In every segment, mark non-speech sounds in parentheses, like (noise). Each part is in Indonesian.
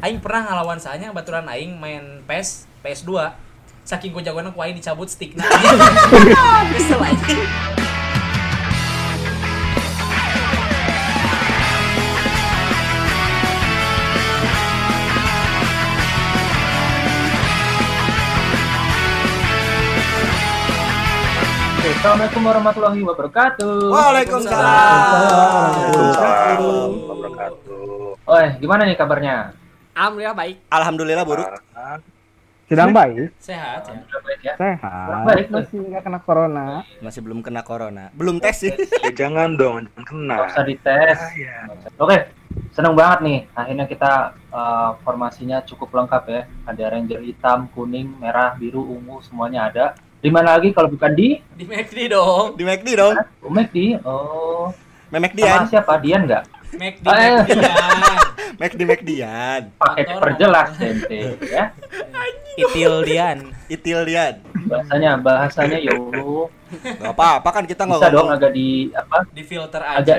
Aing pernah ngalawan sahanya baturan aing main PES PS2 saking ku jagoan ku aing dicabut stickna (laughs) kesel aja Assalamualaikum warahmatullahi wabarakatuh. Waalaikumsalam. Waalaikumsalam wabarakatuh. Oh, gimana nih kabarnya? Alhamdulillah baik. Alhamdulillah buruk. Sedang baik, sehat ya baik ya? sehat. Baik. Masih nggak kena corona. Masih belum kena corona. Belum tes sih. (laughs) Ya, jangan dong, jangan kena. Nggak usah dites. Ah, ya. Oke, seneng banget nih. Akhirnya kita uh, formasinya cukup lengkap ya. Ada ranger hitam, kuning, merah, biru, ungu, semuanya ada. Di mana lagi kalau bukan di di McD dong Di McD dong. Di? Oh, Memek sama Dian. siapa? Dian nggak? McD Eh. McD kan McD McDian. Pakai Motor. perjelas ente ya. (laughs) Itil Dian Itil Dian. Bahasanya, bahasanya ya Allah. Gak apa-apa kan kita nggak Bisa dong agak di apa? di filter aja Agak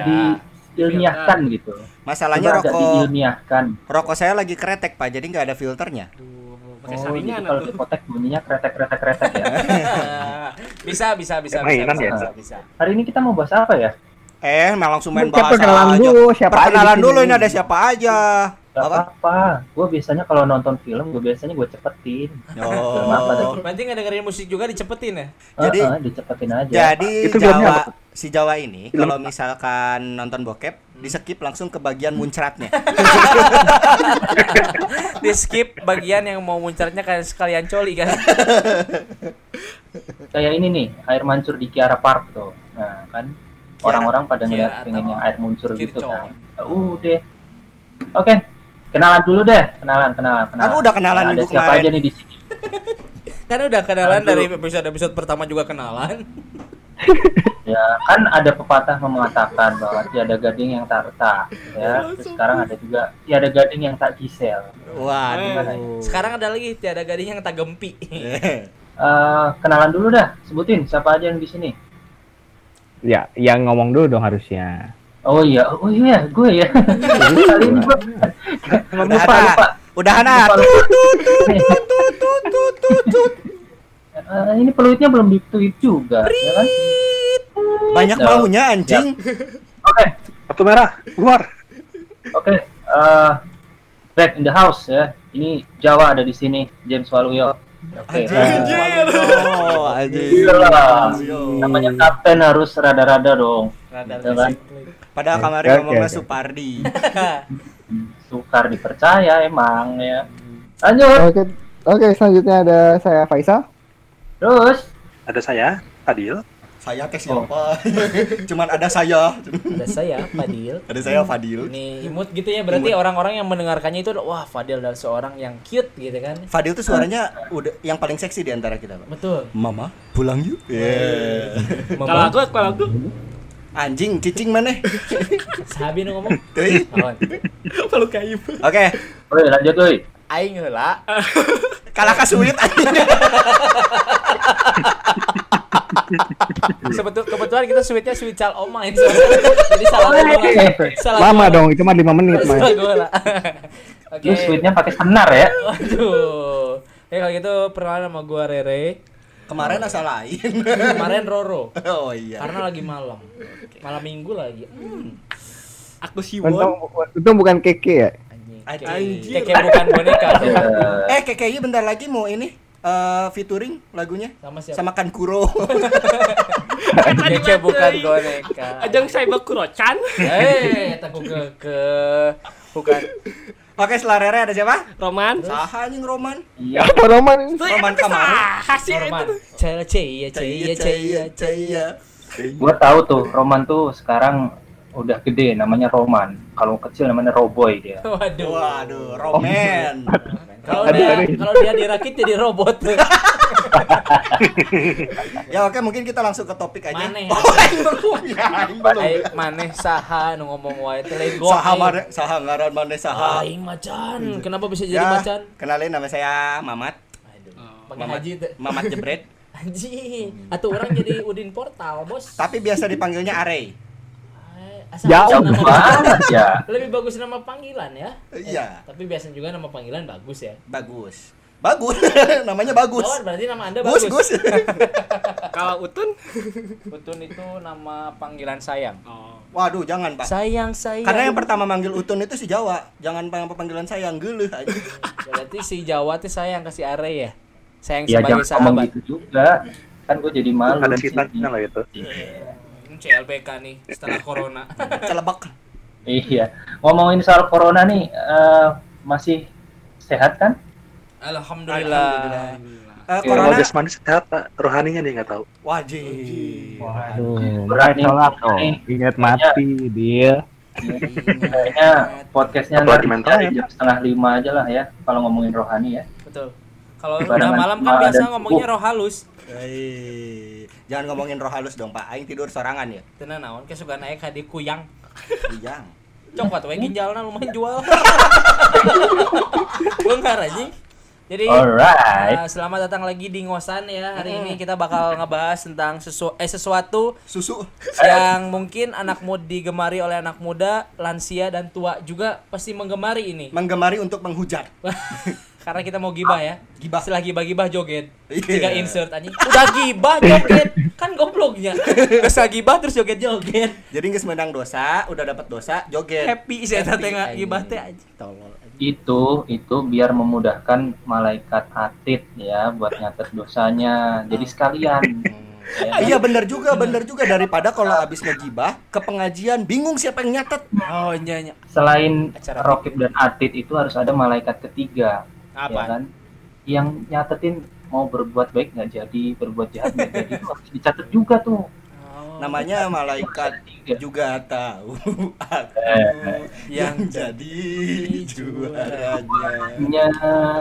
diilmiahkan gitu. Masalahnya Coba agak rokok diilmiahkan. rokok saya lagi kretek pak, jadi nggak ada filternya. pakai Oh, saringan jadi kalau dipotek bunyinya kretek-kretek-kretek ya. (laughs) bisa bisa bisa bisa, bisa, ya? bisa, bisa. Hari ini kita mau bahas apa ya? Eh, malah langsung main bahasa perkenalan aja. dulu, siapa aja Perkenalan di dulu ini ada siapa aja. Gak Apa? apa-apa. Gue biasanya kalau nonton film, gue biasanya gue cepetin. Film apa tadi? Oh. berarti nggak dengerin musik juga dicepetin ya Jadi- dicepetin aja. Jadi Itu Jawa apa si Jawa ini kalau misalkan nonton bokep di skip langsung ke bagian muncratnya. (laughs) di skip bagian yang mau muncratnya kayak sekalian coli kan (laughs) Kayak ini nih, air mancur di Kiara Park tuh. Nah, kan orang-orang pada ngeliat Kiara pengen yang air mancur gitu kan. Ya Udah. Oke. Kenalan dulu deh, kenalan, kenalan, kenalan. Kan udah kenalan Ada siapa kemarin. aja nih di sini? (laughs) kan udah kenalan Aduh. dari episode episode pertama juga kenalan (laughs) Ya, kan ada pepatah mengatakan bahwa tiada gading yang tak retak, ya. Terus sekarang ada juga tiada gading yang tak gisel. Waduh. sekarang ada lagi tiada gading yang tak gempi Eh, kenalan dulu dah, sebutin siapa aja yang di sini. Ya, yang ngomong dulu dong harusnya. Oh iya, oh iya, gue ya. Kali ini gue lupa, lupa. Udah anak. Lupa, lupa. Eh, ini peluitnya belum dituit juga, ya kan? Banyak Ya. maunya anjing. Oke, Kartu merah, keluar. oke. eh, back in the house ya. Ini Jawa ada di sini, James Waluyo. Oke. Anjing. Oh, anjing. Iyalah. Namanya kapten harus rada-rada dong. Rada Ya kan? Padahal kemarin ngomongnya oke. Supardi. (laughs) Sukar dipercaya emang ya. Lanjut. Oke, oke selanjutnya ada saya Faisal. Terus Ada saya, Adil. Saya tes siapa? (laughs) Cuman ada saya. ada saya Fadil Ada saya Fadil. ini imut gitu ya berarti orang-orang yang mendengarkannya itu wah Fadil adalah seorang yang cute gitu kan Fadil tuh suaranya udah yang paling seksi di antara kita, Pak. betul Mama, pulang yuk. Yeah. Kalau aku, kalau aku, Anjing, cicing mana? (laughs) sabi ngomong. Lawan. kalau kayu. Oke, Woi, lanjut woi. aing heula kalah kasulit anjing. (laughs) Sebetul kebetulan kita sweetnya sweet mine soalnya. jadi salah gua salah Lama dong, cuma 5 menit, salah Mas. gua lah oke sweetnya pakai senar ya? waduh ya kalau gitu perkenalan sama gua Rere Kemarin asal lain. kemarin Roro Oh iya. karena lagi malam malam minggu lagi hmm. Aku Siwon. untung bukan keke ya. anjing Anjing. Keke bukan boneka dong. Eh, Eh, KKI bentar lagi mau ini eh featuring lagunya sama siapa sama Kankuro. (laughs) Keke bukan boneka Ajang saya bakurocan. eh tak ke ke bukan Oke, setelah Rere ada siapa? Roman. Saha anjing Roman. Iya. Apa Roman ini? Roman Kamaru. Hasil Norman itu. Caya caya caya caya caya Gua tahu tuh, Roman tuh sekarang udah gede, namanya Roman. Kalau kecil namanya Roboy dia. (laughs) waduh Waduh, Roman. kalau Aduh, dia kalau dia dirakit jadi robot (laughs) ya oke, mungkin kita langsung ke topik aja. Maneh. Oh, (laughs) ya, maneh saha nu ngomong wae teh lego Saha mare, saha ngaran maneh saha. aing macan kenapa bisa jadi Ya, macan kenalin nama saya Mamat. aduh Oh, pakai Mamat, haji teh Mamat Jebret. anjing atuh orang jadi udin portal bos Tapi biasa dipanggilnya Are. Eh, Asal Jauh nama- banget ya Lebih bagus nama panggilan ya. Iya. Tapi biasanya juga nama panggilan bagus ya. Bagus. Bagus. (laughs) Namanya bagus. Gawat berarti nama Anda Gus, bagus. Gus. (laughs) Kalau Utun? Utun itu nama panggilan sayang. Oh. Waduh, jangan, Pak. Sayang sayang. Karena yang pertama manggil Utun itu si Jawa. Jangan pang- panggilan sayang geuleuh aja. (laughs) berarti si Jawa tuh sayang kasih Are ya. Sayang ya sebagai jangan ngomong sahabat. gitu juga kan gue jadi malu Ada fitnahnya lah itu. Hmm, CLBK nih setelah (laughs) corona. Celebek. iya ngomongin soal corona nih eh, masih sehat kan Alhamdulillah. Eh, Oke, Kalau corona jasmani sehat, Pak. rohaninya nih nggak tahu. wajib. Waduh, Berat nih. sholat oh. Ingat mati dia. kayaknya podcastnya nanti mental ya. jam setengah lima aja lah ya kalau ngomongin rohani ya Betul. Kalau udah malam kan biasa ngomongnya roh halus. Hei, jangan ngomongin roh halus dong, Pak. Aing tidur sorangan ya. Tenan naon ke suka naik hadi kuyang. Ujang. Cokot we ginjalna lumayan jual. (laughs) Beungar anjing. Jadi alright uh, selamat datang lagi di Ngosan ya. Hari ini kita bakal ngebahas tentang sesu eh sesuatu Susu. yang mungkin anak muda digemari oleh anak muda, lansia dan tua juga pasti menggemari ini. Menggemari untuk menghujat. (laughs) Karena kita mau gibah ya. Gibah. Setelah gibah-gibah joget. Iya. Tiga insert anjing. Udah gibah joget. Kan gobloknya. Kesel gibah terus joget-joget. Jadi nggak menang dosa, udah dapat dosa, joget. Happy sih eta teh anjing. gibah teh anjing. Tolol. itu itu biar memudahkan malaikat atid ya buat nyatet dosanya jadi sekalian ya Ah, kan? iya bener juga, bener juga daripada kalau abis ngegibah ke pengajian bingung siapa yang nyatet. Oh iya iya. selain Acara rokib dan atid itu harus ada malaikat ketiga ya Apa? kan yang nyatetin mau berbuat baik nggak jadi berbuat jahat nggak jadi itu harus dicatat juga tuh Oh, Namanya malaikat Tiga. juga tahu aku Eh, yang jadi juaranya. ya,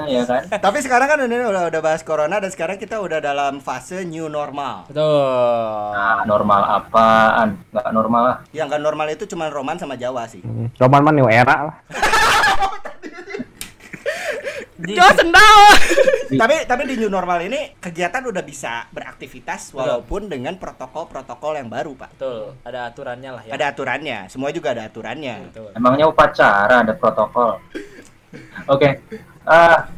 ya kan Tapi sekarang kan ini udah udah bahas corona dan sekarang kita udah dalam fase new normal. Betul. nah normal apaan nggak normal lah Yang nggak normal itu cuma Roman sama Jawa sih. Hmm, Cuman mah new era lah. (laughs) Di- Jo sendal. tapi tapi di new normal ini kegiatan udah bisa beraktivitas walaupun dengan protokol-protokol yang baru, Pak. Betul. Ada aturannya lah ya. Ada aturannya, semua juga ada aturannya. Betul. Emangnya upacara ada protokol. Oke. Ah,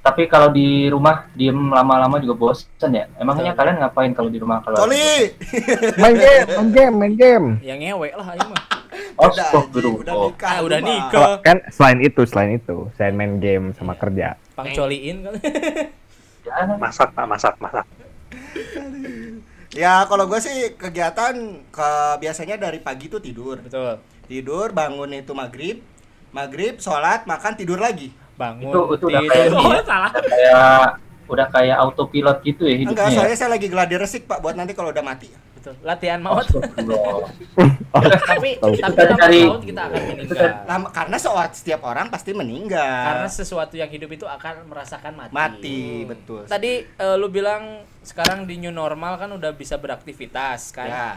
tapi kalau di rumah diem lama-lama juga bosen ya. Emangnya Betul. kalian ngapain kalau di rumah kalau? Coli. (laughs) Main game, main game, main game. Yang ngewe lah aing mah. Oh, Udah, astagfirullah. udah nikah. Ah, udah nikah. Kalau- Kan selain itu, selain itu, selain main game sama kerja. Pangcoliin kali. Jangan. Masak, Pak, masak, masak. Ya kalau gue sih kegiatan ke biasanya dari pagi tuh tidur. Betul. Tidur, bangun itu maghrib, maghrib, sholat, makan, tidur lagi. Bangun. Itu itu udah tidur. kayak Oh, ya. salah. Udah kayak udah kayak autopilot gitu ya Enggak, hidupnya. ya? soalnya saya lagi gladi resik pak, buat nanti kalau udah mati. Betul. Latihan maut. Tapi Tahu. tapi dari- laun kita akan meninggal. Lama, karena soal setiap orang pasti meninggal. Karena sesuatu yang hidup itu akan merasakan mati. mati, betul. Tadi eh, lu bilang sekarang di new normal kan udah bisa beraktivitas kan. Ya.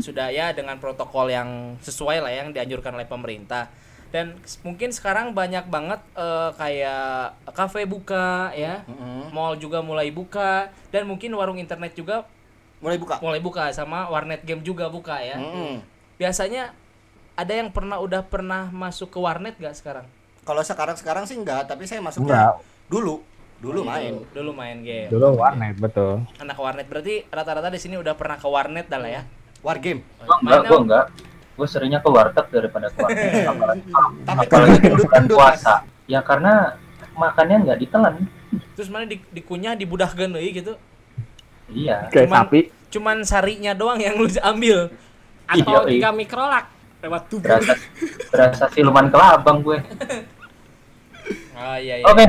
Sudah ya dengan protokol yang sesuai lah yang dianjurkan oleh pemerintah. Dan mungkin sekarang banyak banget eh, kayak kafe buka ya. Mm-mm. Mall juga mulai buka dan mungkin warung internet juga Mulai buka. mulai buka sama warnet game juga buka ya. Mm-mm. Biasanya ada yang pernah udah pernah masuk ke warnet gak sekarang? Kalau sekarang sekarang sih enggak, tapi saya Enggak, dulu, dulu main. Dulu, dulu main game. dulu warnet betul. Anak warnet berarti rata-rata di sini udah pernah ke warnet dah lah ya. War game. Gua enggak, gua enggak. Gua seringnya ke warteg daripada ke warnet. (laughs) Apalagi Tapi kalau bulan gendut-gendut, puasa. Ya karena makannya nggak ditelan. Terus mana di, dikunyah dibudahkeun euy gitu. Iya. Kayak Cuman- sapi. Cuman sarinya doang yang lu ambil. Atau Iya, iya. mikrolak lewat tubuh. Berasa berasa siluman kelabang gue. Oh iya iya. Oke.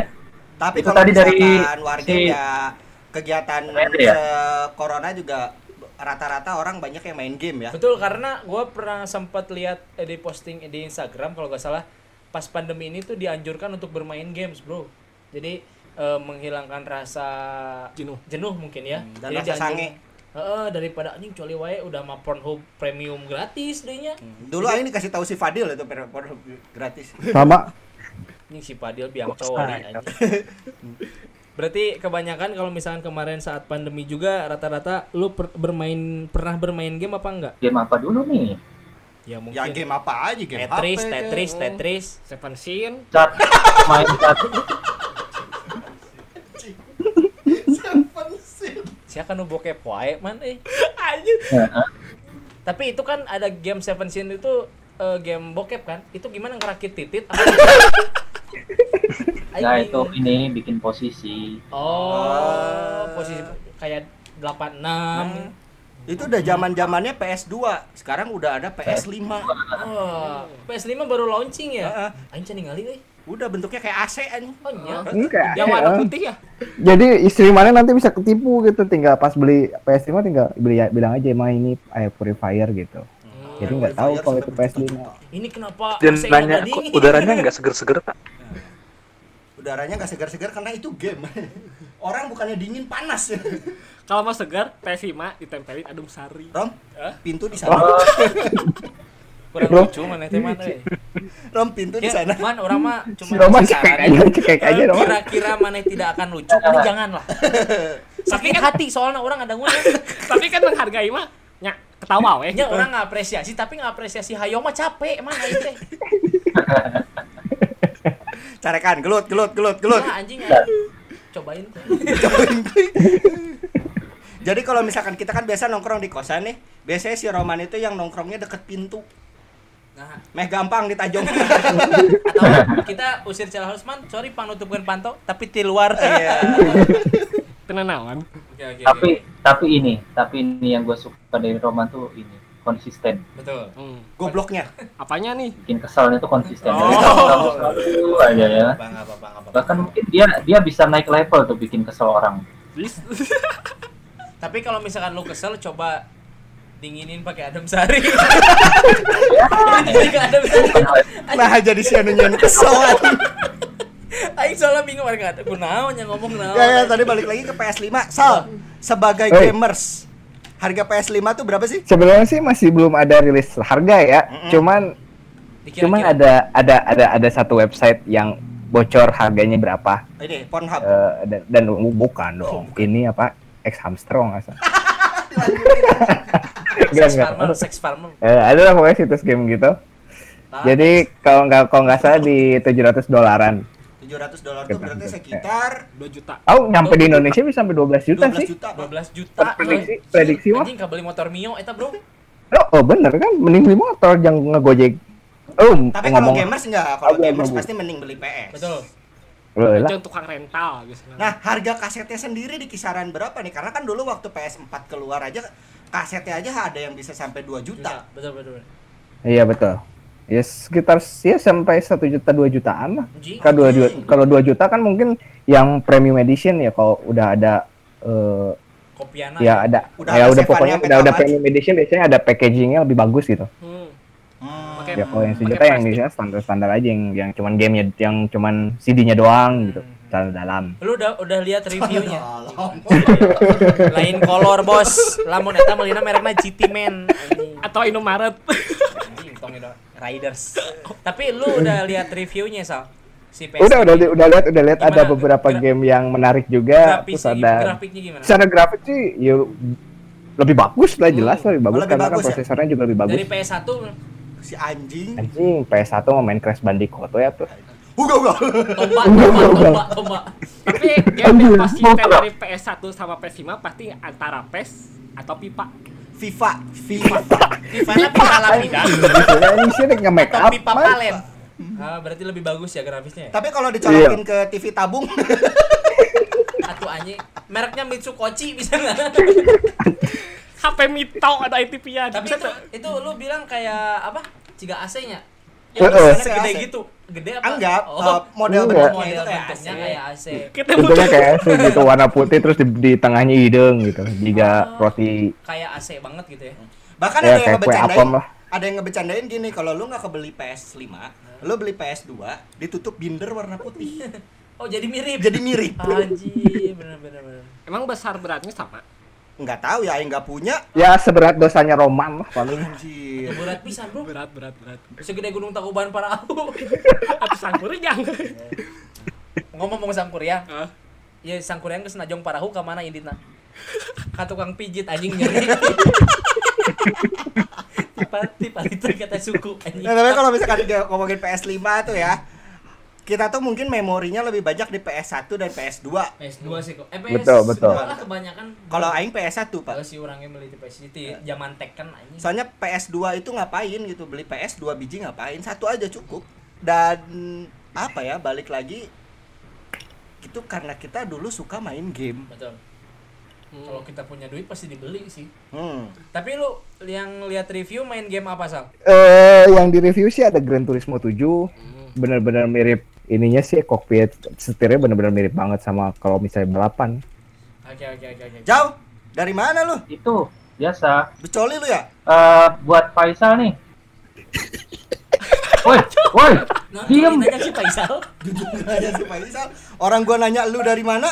Tapi Itu kalau tadi dari misalkan war game si- ya kegiatan ya? corona juga rata-rata orang banyak yang main game ya. Betul karena gua pernah sempat lihat eh, di posting di Instagram kalau gak salah pas pandemi ini tuh dianjurkan untuk bermain games, Bro. Jadi eh, menghilangkan rasa Jenuh. jenuh mungkin ya. Hmm, dan Jadi rasa sange. Heeh, daripada anjing coli wae udah mah Pornhub premium gratis dehnya. Dulu Aing dikasih tahu si Fadil itu per- gratis. Sama. Anjing si Padil biang coli anjing. Berarti kebanyakan kalau misalkan kemarin saat pandemi juga rata-rata lu per- bermain pernah bermain game apa enggak? Game apa dulu nih? Ya mungkin. Ya game apa aja game Tetris, HP, Tetris, game. Tetris. Seven Sin. cat main cat Seven Sin. Siapa nu bokep wae man eh. (laughs) Anjir. Heeh. Tapi itu kan ada game Seven Sin itu eh, game bokep kan? Itu gimana ngerakit titit? (laughs) nah Anjing. itu ini bikin posisi Oh, posisi kayak 86. Hmm. Itu udah zaman-zamannya PS2. Sekarang udah ada PS5. Oh, PS5 baru launching ya? Heeh. Aing can ningali euy. Udah bentuknya kayak AC aja. Oh. Enggak. Yang warna putih ya? Jadi istri mana nanti bisa ketipu gitu tinggal pas beli PS5 tinggal beli bilang aja mah ini air purifier gitu. Jadi nggak tahu kalau itu PS5. Ini kenapa Dan AC-nya nanya, udaranya nggak seger-seger, Pak? Udaranya nggak segar-segar karena itu game. (laughs) Orang bukannya dingin panas. (laughs) Kalau mau segar, PS5 ditempelin adum sari. Rom, Hah? pintu di sana. (laughs) Kurang Bro. lucu mana teh man euy. Rom, pintu di Ya, sana. man orang mah cuma ngasih cekek saran. aja, cekek aja Roman. Kira-kira mana tidak akan lucu, ini janganlah. Sakit hati soalnya orang ada ngomong. Tapi kan menghargai mah nya ketawa weh. Nya gitu. orang ngapresiasi tapi ngapresiasi hayo mah capek mana itu teh. Carekan, gelut, gelut, gelut, gelut. Ya anjing anjing. (laughs) Cobain tuh. Jadi kalau misalkan kita kan biasa nongkrong di kosan nih, biasanya si Roman itu yang nongkrongnya deket pintu. Nah, Meh gampang ditajong. atau kita usir Cel Husman, sorry pang nutupkeun panto, tapi di luar. Iya. Tenanawan. Oke oke. tapi tapi ini tapi ini yang gue suka dari Roman tuh ini konsisten betul. Hmm. Gobloknya. Apanya nih? bikin keselnya tuh konsisten Oh. Jadi kamu kamu selalu aja ya Bang apa bang apa. bahkan mungkin dia dia bisa naik level tuh bikin kesel orang. (laughs) Tapi kalau misalkan lu kesel coba dinginin pakai adem sari. (laughs) Nah jadi si anunya nu kesel. (laughs) Aing soalnya bingung mereka ada kunaon yang ngomong naon. Ya, ya, tadi balik lagi ke PS5. Sal, sebagai gamers, harga PS5 tuh berapa sih? Sebenarnya sih masih belum ada rilis harga ya. Cuman Dikira-kira. cuman ada ada ada ada satu website yang bocor harganya berapa Ini Pornhub. Eh, dan, dan bukan dong. Ini apa? X salah. (laughs) Enggak, sex farmer, sex farmer. Eh, ada lah pokoknya situs game gitu. Tahan. Jadi kalau nggak kalau nggak salah di 700 dolaran. 700 dolar tuh berarti sekitar 2 juta. Oh, nyampe di Indonesia bisa sampai 12 juta 12 sih. juta. Bang. 12 juta. Prediksi, prediksi mah. Anjing kabeli motor Mio eta, Bro. Oh, oh, bener kan? Mending beli motor jangan ngegojek. Oh, Tapi kalau ngomong gamers enggak, kalau gamers pasti mending beli PS. Betul. Itu tukang rental gitu. Nah, harga kasetnya sendiri di kisaran berapa nih? Karena kan dulu waktu PS4 keluar aja kasetnya aja ada yang bisa sampai 2 juta. Betul, betul. Iya betul. Ya sekitar ya sampai satu juta dua jutaan lah. Kalau dua, kalau dua juta kan mungkin yang premium edition ya kalau udah ada eh Kopiana. ya ada Udah ya ada udah pokoknya udah udah tamat. premium edition biasanya ada packagingnya lebih bagus gitu. Hmm. Hmm. Ya kalau yang sejuta yang biasanya standar standar aja yang yang cuman gamenya yang cuman CD-nya doang gitu. Hmm. Dalam dalam. Lu udah udah lihat reviewnya? (laughs) (laughs) Lain kolor, Bos. Lamun eta meulina merekna GT Man. Atau Indomaret. Anjing tong itu Riders. Tapi lu udah (laughs) lihat reviewnya, Sal? Si PS. Udah udah udah lihat udah lihat ada beberapa Gra- game yang menarik juga Grafis, terus ada grafiknya gimana? secara grafik sih ya lebih bagus lah jelas Hmm. lebih bagus lebih karena kan bagus ya? prosesornya juga lebih bagus. Dari PS1 Si anjing. Anjing PS1 mau main Crash Bandicoot tuh ya tuh. Uga uga. tombak, (laughs) tombak, tombak, tombak. Tapi game yang pasti dari PS1 sama PS5 pasti antara PES atau pipa. FIFA, FIFA. Pipa pipa Biasanya ini sih nge-make atau up. pipa palen. Ah, berarti lebih bagus ya grafisnya. ya? Tapi kalau dicolokin Iya. ke TV tabung, (laughs) Atuh anjing. Mereknya Mitsukochi bisa nggak? (laughs) HP Mito ada ITP-nya. Tapi itu itu lu bilang kayak apa? Ciga AC-nya. Heeh. Ya, segede gitu. Gede apa? enggak Oh, uh, model Enggak. bentuknya itu model kayak bentuknya AC. kayak AC. Kita Bentuknya kayak es gitu warna putih terus di, di tengahnya hidung gitu. Jika Oh. roti Kayak AC banget gitu ya. Bahkan ya ada yang kayak ngebecandain, ada yang ngebecandain gini, kalau lu nggak kebeli PS5, lu beli PS2, ditutup binder warna putih. (laughs) Oh, jadi mirip. Jadi mirip. Anjir, bener bener bener. Emang besar beratnya sama. Nggak tahu ya, yang nggak punya. Ya seberat dosanya Roman lah paling. Anjir. Berat pisan, Bro. Berat berat berat. Segede gunung Tangkuban Parahu. (laughs) Atau sangkuriang. (laughs) Ngomong-ngomong sangkuriang, Hah? ya sangkuriang geus najong Parahu ka mana indina? Ka tukang pijit anjing (laughs) nyeri. pati pati itu kata suku anjing. Nah, tapi kalau misalkan dia ngomongin PS5 tuh ya, kita tuh mungkin memorinya lebih banyak di PS1 dan PS2. PS2 sih kok. Eh, Betul, PS2 betul. lah kebanyakan. Kalau aing PS1, Pak. Kalau si orangnya beli di PS itu ya, zaman Tekken anjing. Soalnya PS2 itu ngapain gitu, beli PS 2 biji ngapain? Satu aja cukup. Dan apa ya, balik lagi itu karena kita dulu suka main game. Betul. Kalau kita punya duit pasti dibeli sih. Hmm. Tapi lu yang lihat review main game apa sal? Eh yang di review sih ada Gran Turismo 7. Benar-benar mirip ininya sih cockpit setirnya benar-benar mirip banget sama kalau misalnya balapan. Oke oke oke oke. Jauh dari mana lu? Itu biasa. Becoli lu ya? Eh buat Faisal nih. (laughs) Woi, woi, Nah, diem. aja si Faisal. Aja si Faisal. Orang gua nanya lu dari mana?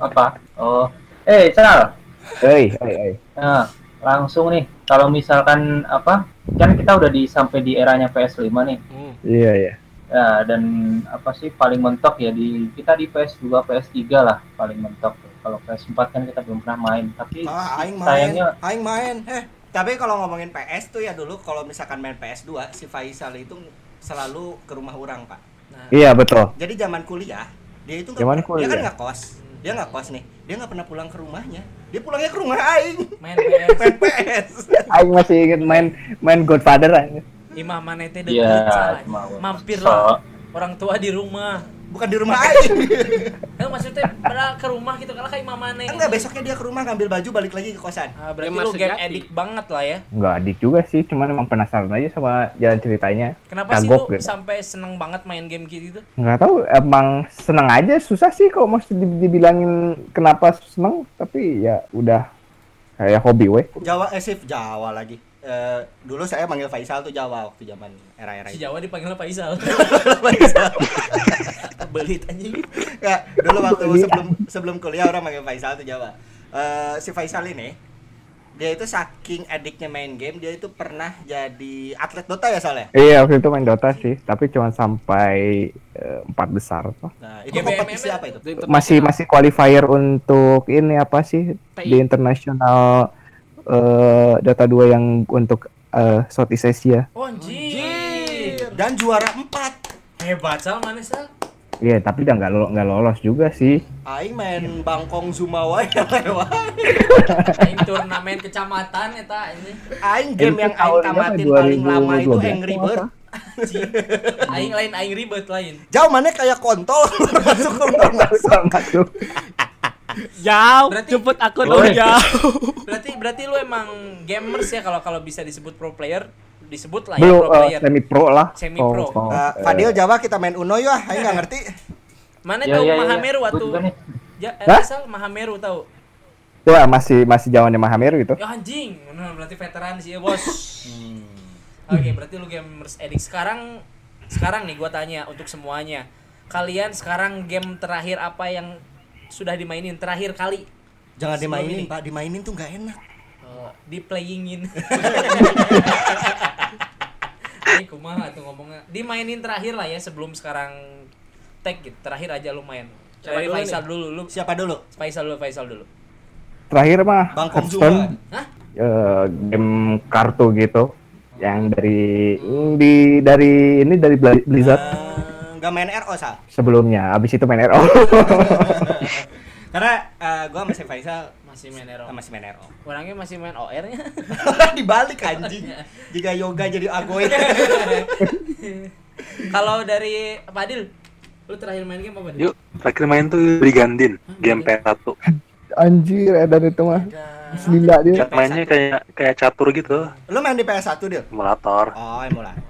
Apa? Oh, eh Sal. Hei, hei, hei. Nah, langsung nih. Kalau misalkan apa? Kan kita udah di sampai di eranya PS5 nih. Iya, iya. Ya, dan apa sih paling mentok ya di kita di PS2, PS3 lah paling mentok. Kalau PS4 kan kita belum pernah main. Tapi Ah, aing main. sayangnya Aing main. Eh, tapi kalau ngomongin PS tuh ya dulu kalau misalkan main PS2 si Faisal itu selalu ke rumah orang, Pak. Nah, Iya, betul. Jadi zaman kuliah dia itu nggak Zaman pernah- dia kan kuliah. nggak kos. Dia nggak kos nih. Dia nggak pernah pulang ke rumahnya. Dia pulangnya ke rumah aing. main PS. Main PS. Aing masih inget main main Godfather aja. Imah mana teh Iya, deket salah. cuma Mampir so- lah. Orang tua di rumah. Bukan di rumah aing. (laughs) Eh maksudnya pernah ke rumah gitu kalau kayak imah mana. Enggak, besoknya dia ke rumah ngambil baju balik lagi ke kosan. Ah, berarti Gamer lu game addict banget lah ya. Enggak adik juga sih, cuman emang penasaran aja sama jalan ceritanya. Kenapa sih Kagok lu gitu. sampai seneng banget main game gitu? Nggak tahu, emang seneng aja, susah sih kalau mesti di- dibilangin kenapa seneng, tapi ya udah kayak hobi weh. Jawa eh sif Jawa lagi. Eh, dulu saya manggil Faisal tuh Jawa waktu zaman era-era Si. Jawa dipanggil Faisal. (laughs) Faisal. (laughs) Belit anjing. Nggak, dulu waktu sebelum sebelum kuliah orang manggil Faisal tuh Jawa. Eh, si Faisal ini dia itu saking adiknya main game dia itu pernah jadi atlet Dota ya soalnya. Iya, waktu itu main Dota sih, tapi cuma sampai eh, empat besar. toh. Nah, itu GBMM kompetisi apa itu? Masih masih qualifier untuk ini apa sih di internasional eh, Dota 2 yang untuk eh, Southeast Asia. Oh anjir. Dan juara 4. Hebat sal mana sal? Iya, tapi udah nggak lo- nggak lolos juga sih. Aing main Bangkong Zumawa yang (laughs) lewat. Aing turnamen kecamatan eta ini. Aing game yang aing tamatin paling lama itu 2012 Angry? Bird. Aing lain aing ribet lain. Jauh mana kayak kontol (laughs) masuk keluar masuk. Masuk. Jauh, Berarti- jemput aku dong jauh. Berarti lu emang gamers ya kalau kalau bisa disebut pro player disebut lah ya Belum pro eh, player. semi pro lah. Semi pro. Oh, oh, eh, Fadil Jawa kita main Uno ya, aing nggak ngerti. Mana Ya, tahu ya, ya. Mahameru Gua waktu ya eh, asal Mahameru tahu. Ya masih masih zamannya Mahameru gitu. Ya anjing, bener berarti veteran sih ya, Bos. Oke, berarti lu gamers edik sekarang sekarang nih gua tanya untuk semuanya. Kalian sekarang game terakhir apa yang sudah dimainin terakhir kali? Jangan Sebelum dimainin, ini. Pak. Dimainin tuh nggak enak. Oh, di playingin. (laughs) Ini kumaha tuh ngomongnya. Dimainin terakhir lah ya sebelum sekarang tag gitu. Terakhir aja lu main. Siapa Dari dulu Faisal dulu, lu Siapa dulu? Faisal dulu, Faisal dulu. Terakhir mah Bangkong Hearthstone. Hah? eh, game kartu gitu yang dari di dari ini dari Blizzard Eh, Nggak main RO, Sa. sebelumnya. Abis itu main RO. (laughs) Karena eh, gua masih Faisal Masih main Ero. eh, masih main RO. Orangnya masih main OR-nya. (laughs) Dibalik anjing. Jika yoga jadi agoy. (laughs) Kalau dari Fadil, lu terakhir main game apa? Dil? Yuk, terakhir main tuh Brigandin, game PS1. Anjir, edan itu mah. Gila dia. Cara mainnya kayak kayak catur gitu, Lu main di PS1, Dil? emulator. Oh, emulator.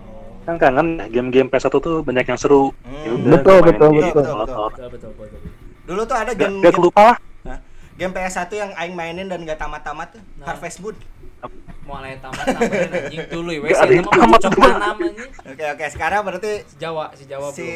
Kan kangen ya, game-game PS1 tuh banyak yang seru. Hmm. Ya udah, Betul, gua main betul, di betul. emulator. Betul, betul, betul. Dulu tuh ada Gak, game gak game, lupa lah. Game PS1 yang aing mainin dan gak tamat-tamat tuh. Nah. Harvest Moon. Mulai tamat tamatin anjing (laughs) dulu ya. Gak Saya yang mah cocok. Oke, oke. Sekarang berarti Si Jawa, si Jawa si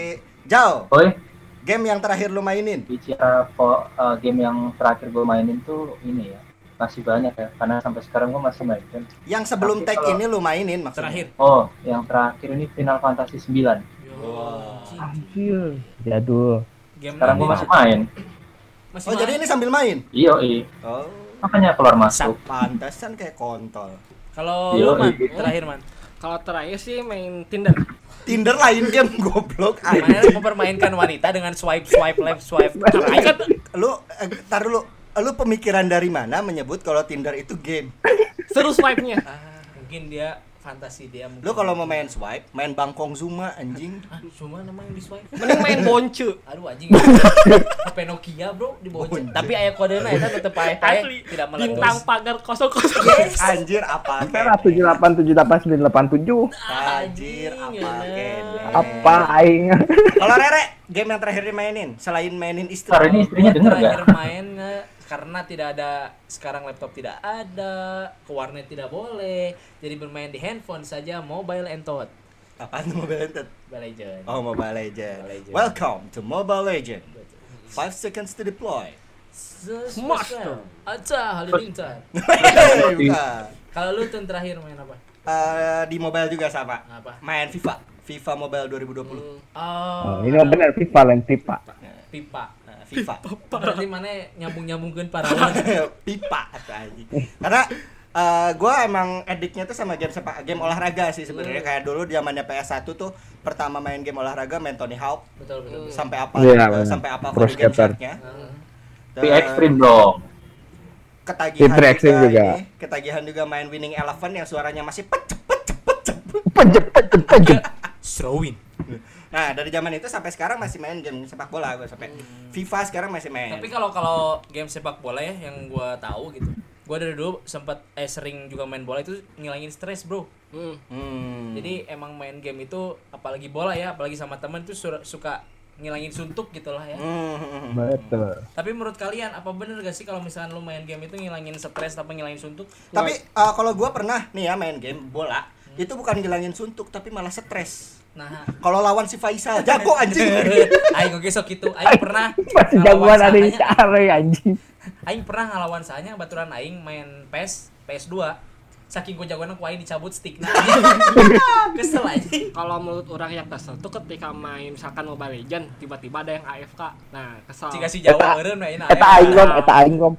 Jao, Oi, game yang terakhir lu mainin. bicara po- uh, game yang terakhir gue mainin tuh ini ya masih banyak ya karena sampai sekarang gue masih main kan. Yang sebelum tag kalau- ini lu mainin maksudnya. Terakhir. Oh, yang terakhir ini Final Fantasy 9. Wow. Anjir, jadul. Game Sekarang gue masih main. masih Oh, jadi main. ini sambil main. Iya, iya. Oh. Makanya keluar masuk. Pantesan kayak kontol. Kalau Yo, lu man, iya. terakhir man. Kalau terakhir sih main Tinder. Tinder lain game (laughs) goblok. Mana mempermainkan wanita dengan swipe swipe left swipe kan Lu eh, tar dulu. Lu pemikiran dari mana menyebut kalau Tinder itu game? seru swipe-nya. ah, mungkin dia fantasi dia mungkin. Lu kalau mau main swipe, main Bangkong Zuma anjing. (laughs) Aduh, cuma namanya di swipe. Mending main bonce. Aduh anjing. HP Nokia, Bro, di Bonce. Tapi aya kodenya eta tetep pae Asli. tidak meletus. Bintang pagar kosong kosong. Anjir apa Merah tujuh delapan tujuh delapan sembilan delapan tujuh. Anjir apa kene. Apa aing? Kalau Rere, game yang terakhir dimainin selain mainin istri. Ntar ini istrinya denger terakhir gak? main karena tidak ada sekarang laptop tidak ada, ke warnet tidak boleh, jadi bermain di handphone saja Mobile and Toad. Apaan tuh Mobile Legends? Mobile Legend. Oh, Mobile Legends. Mobile Legends. Welcome to Mobile Legends. Five seconds to deploy. Master. Aca halilintar. (laughs) Kalau lu tuh terakhir main apa? Eh, di mobile juga sama. Apa? Main FIFA. FIFA Mobile 2020. Oh, Oh, ini mah bener FIFA lain FIFA. pipa. FIFA. Berarti mana nyambung-nyambungkeun parawan. (laughs) pipa atau anjing. Karena eh, gua emang ediknya tuh sama game sepak game olahraga sih sebenarnya Hmm. kayak dulu zamannya PS1 tuh pertama main game olahraga main Tony Hawk Betul betul. betul. sampai apa Iya, eh, benar. sampai apa Pro body game skater. shark-nya. Heeh. Tapi ekstrim dong. Ketagihan ekstrim juga. ini, ketagihan juga main Winning Eleven yang suaranya masih pet cepet cepet cepet. Pejep pejep pejep. Throwing. (laughs) Nah, dari zaman itu sampai sekarang masih main game sepak bola gue sampai FIFA sekarang masih main. Tapi kalau kalau game sepak bola ya yang gua tahu gitu. Gua dari dulu sempat eh sering juga main bola itu ngilangin stres, Bro. Hmm. Hmm. Jadi emang main game itu apalagi bola ya, apalagi sama teman tuh sur- suka ngilangin suntuk gitu lah ya. Hmm. Betul. Tapi menurut kalian apa bener gak sih kalau misalnya lu main game itu ngilangin stres apa ngilangin suntuk? Tapi eh, kalau gua pernah nih ya main game bola, itu bukan ngilangin suntuk tapi malah stres. Nah, Kalau lawan si Faisal, jago (laughs) anjing. aing oke sok gitu. Aing pernah Masih jagoan ada yang care anjing. Aing pernah ngelawan sahanya baturan aing main PES PS2 saking gue jagoan aku aing dicabut stick nah (laughs) kesel aja Kalau menurut orang yang kesel tuh ketika main misalkan Mobile Legend tiba-tiba ada yang AFK. Nah, kesel. jika si Jawa meureun main Eta aing gom, eta aing gom.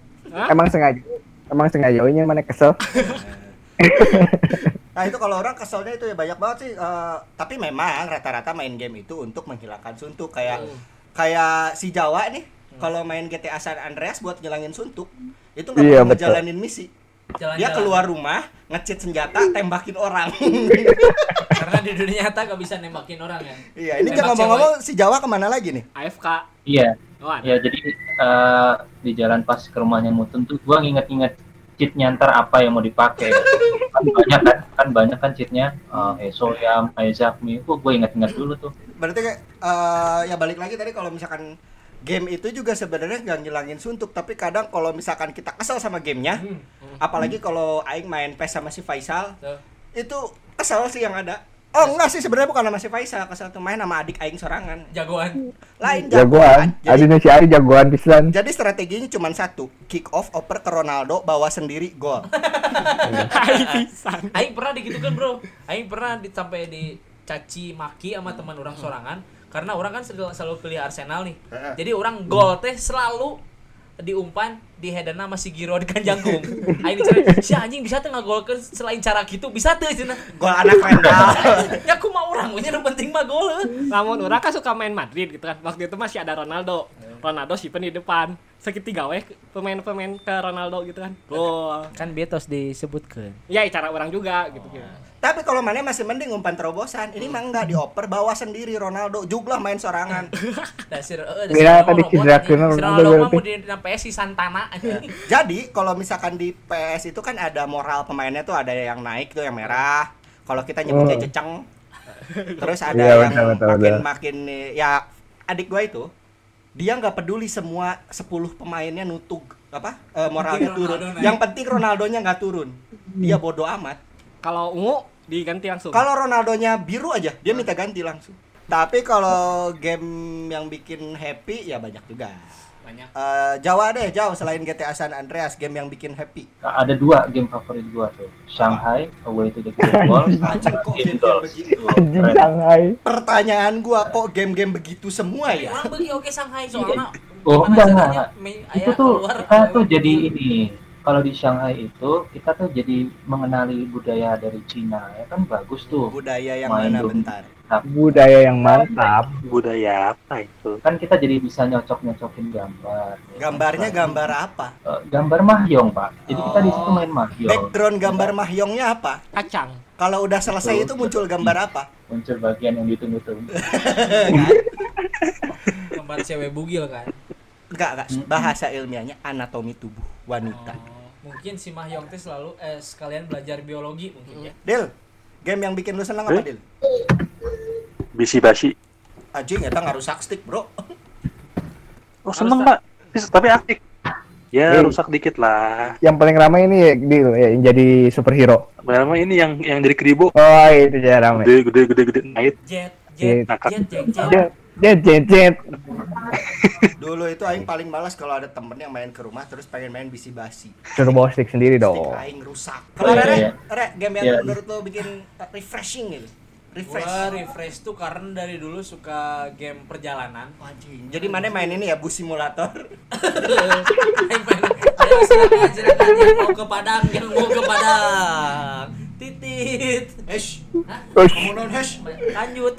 Emang sengaja. Emang sengaja nya mana kesel. (laughs) Nah itu kalau orang keselnya itu ya banyak banget sih. Eh, tapi memang rata-rata main game itu untuk menghilangkan suntuk kayak kayak si Jawa nih. Kalau main GTA San Andreas buat ngilangin suntuk, itu nggak Iya, perlu betul. ngejalanin misi. jalan Dia keluar rumah, ngecit senjata, tembakin orang. (laughs) karena di dunia nyata gak bisa nembakin orang ya iya, ini jangan ngomong-ngomong si Jawa ke mana lagi nih? AFK. Iya, Oh, ada. ya jadi eh, di jalan pas ke rumahnya Mutun tuh gua nginget-nginget cheat nyantar apa yang mau dipakai. kan banyak kan, kan banyak kan cheatnya. Eh, Esoyam, Aizakmi, itu gue inget-inget dulu tuh. Berarti kayak eh, ya balik lagi tadi kalau misalkan game itu juga sebenarnya nggak ngilangin suntuk, tapi kadang kalau misalkan kita kesel sama gamenya, Hmm. apalagi kalau Aing main PES sama si Faisal, Tuh. itu kesel sih yang ada. Oh enggak sih sebenarnya bukan sama si Faisal, kesel tuh main sama adik Aing sorangan. jagoan Lain Jagoan. Jadi, Adina si Ari jagoan pisan. jadi strateginya cuma satu, kick off oper ke Ronaldo, bawa sendiri gol. (laughs) Hai pisan. aing pernah digitukan bro aing pernah di, sampai dicaci maki sama teman orang sorangan karena orang kan selalu, selalu pilih Arsenal nih jadi orang gol teh selalu diumpan di headana masih giro di kanjangkung aing dicari si anjing bisa tuh ngagolkeun selain cara gitu bisa tuh cenah Gol anak mental. (laughs) ya aku mau orang nya nu penting mah gol Namun orang kan suka main Madrid gitu kan. Waktu itu masih ada Ronaldo. Ronaldo simpen di depan. Segitiga weh pemain-pemain ke Ronaldo gitu kan. Gol. kan betos disebutkan Ya cara orang juga gitu. gitu. Tapi kalau mana masih mending umpan terobosan. Ini mah enggak dioper bawa sendiri Ronaldo. Juglah main sorangan. (laughs) dasir eh Kira dasir tadi cedera Ronaldo Ronaldo mah berarti. mau di di PS si Santana. (laughs) Jadi kalau misalkan di PS itu kan ada moral pemainnya tuh ada yang naik tuh yang merah. Kalau kita nyebutnya Oh. ceceng. (laughs) Terus ada Iya, yang betul, betul, makin betul. makin ya adik gua itu dia nggak peduli semua 10 pemainnya nutug apa eh, moralnya Penting turun. Ronaldo naik. Yang penting Ronaldonya nggak turun. Dia bodoh amat. Kalau ungu diganti langsung. Kalau Ronaldonya biru aja, dia minta ganti langsung. Tapi kalau game yang bikin happy ya banyak juga. Banyak Eh, Jawa deh, jauh selain GTA San Andreas, game yang bikin happy. Nah, ada dua game favorit gua tuh. Shanghai, Away to the Great Wall, (laughs) kok game-game begitu? Shanghai. Pertanyaan gua kok game-game begitu semua ya? orang bagi oke Shanghai soalnya Oh, enggak, Itu tuh keluar kita tuh jadi ini kalau di Shanghai itu kita tuh jadi mengenali budaya dari Cina ya kan bagus tuh Budaya yang Main mana dong. bentar? Budaya yang mantap. budaya apa itu kan kita jadi bisa nyocok nyocokin gambar Gambarnya gambar apa? Eh, gambar mahjong pak jadi kita di situ Oh. main mahjong Background gambar mahjongnya apa? Kacang. Kalau udah selesai itu muncul gambar apa? muncul bagian yang ditunggu-tunggu (laughs) Gambar cewek bugil kan. Enggak, enggak. Bahasa ilmiahnya anatomi tubuh wanita. Oh, mungkin si Mahyong teh selalu eh sekalian belajar biologi mungkin ya. Dil, game yang bikin lu senang apa, Eh? Dil? bisi basi Anjing, eta ngarusak stick, Bro. oh seneng pak tapi asik ya Hey. rusak dikit lah Yang paling ramai ini ya, di, ya, yang jadi superhero. Pertama ini yang yang jadi keribu Oh itu ya ramai. gede gede gede gede Jet, Iya, jet, nakal. jet, jet, jet. Jet, jet, jet, jet. Dulu itu aing paling malas kalau ada temen yang main ke rumah terus pengen main bisi basi. Suruh bawa stick sendiri Stick dong. aing rusak. Oh, Kalau iya, iya. Rere, game yang Iya. menurut lo bikin uh, refreshing gitu. Refresh. Gua refresh tuh karena dari dulu suka game perjalanan. Anjing. Jadi mana main ini ya bus simulator? (laughs) Aing main- Ayo yang mau ke Padang, yang mau ke Padang. Titit. Hesh. Non hesh. Lanjut.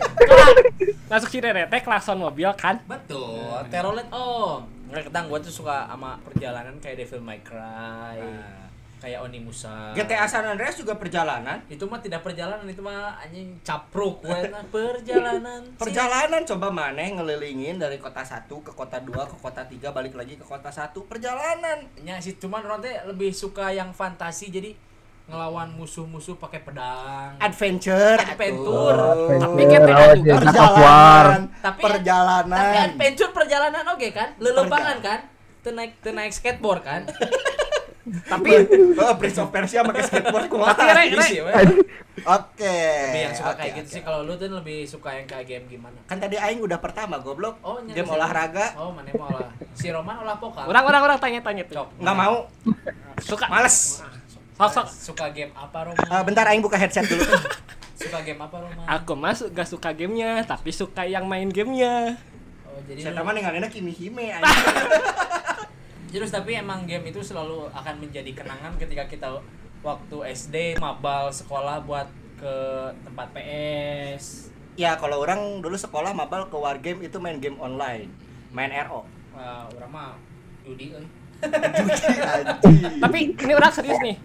(laughs) Masuk si Rete klakson mobil kan. Betul. Terolet oh. Nggak ketang gua tuh suka sama perjalanan kayak Devil May Cry. Kayak Onimusa. GTA San Andreas juga perjalanan. itu mah tidak perjalanan itu mah anjing capruk (laughs) nah, perjalanan Perjalanan coba mana ngelilingin dari kota satu ke kota dua ke kota tiga balik lagi ke kota satu perjalanan. nya sih cuman orang teh lebih suka yang fantasi jadi ngelawan musuh-musuh pakai pedang Adventure, Adventure. atuh. Tapi Oh, juga jadi perjalanan. Tapi- perjalanan. tapi adventure perjalanan oke kan lelembangan kan Teu naik teu naik skateboard kan (laughs) Tapi (laughs) Oh, Prince of Persia pakai skateboard. Tapi, Rek, we. Oke. lebih yang suka oke, kayak gitu oke. sih kalau lu tuh lebih suka yang kayak game gimana Kan tadi aing udah pertama goblok. oh nya Game si- olahraga oh mana mau olah si Roman olah pokal orang orang orang tanya tanya tuh. Nggak mau. Suka. Males. Sok sok. suka game apa Roman Eh, bentar aing buka headset dulu. (laughs) suka game apa Roman Aku mah su- gak suka gamenya, tapi suka yang main gamenya. oh jadi Saya teman dengan Kimi Hime. (laughs) Terus tapi emang game itu selalu akan menjadi kenangan ketika kita waktu SD mabal sekolah buat ke tempat PS. Ya kalau orang dulu sekolah mabal ke wargame itu main game online, main RO. Wah, orang mah judi euy. (laughs) Anjing. Tapi ini orang serius nih.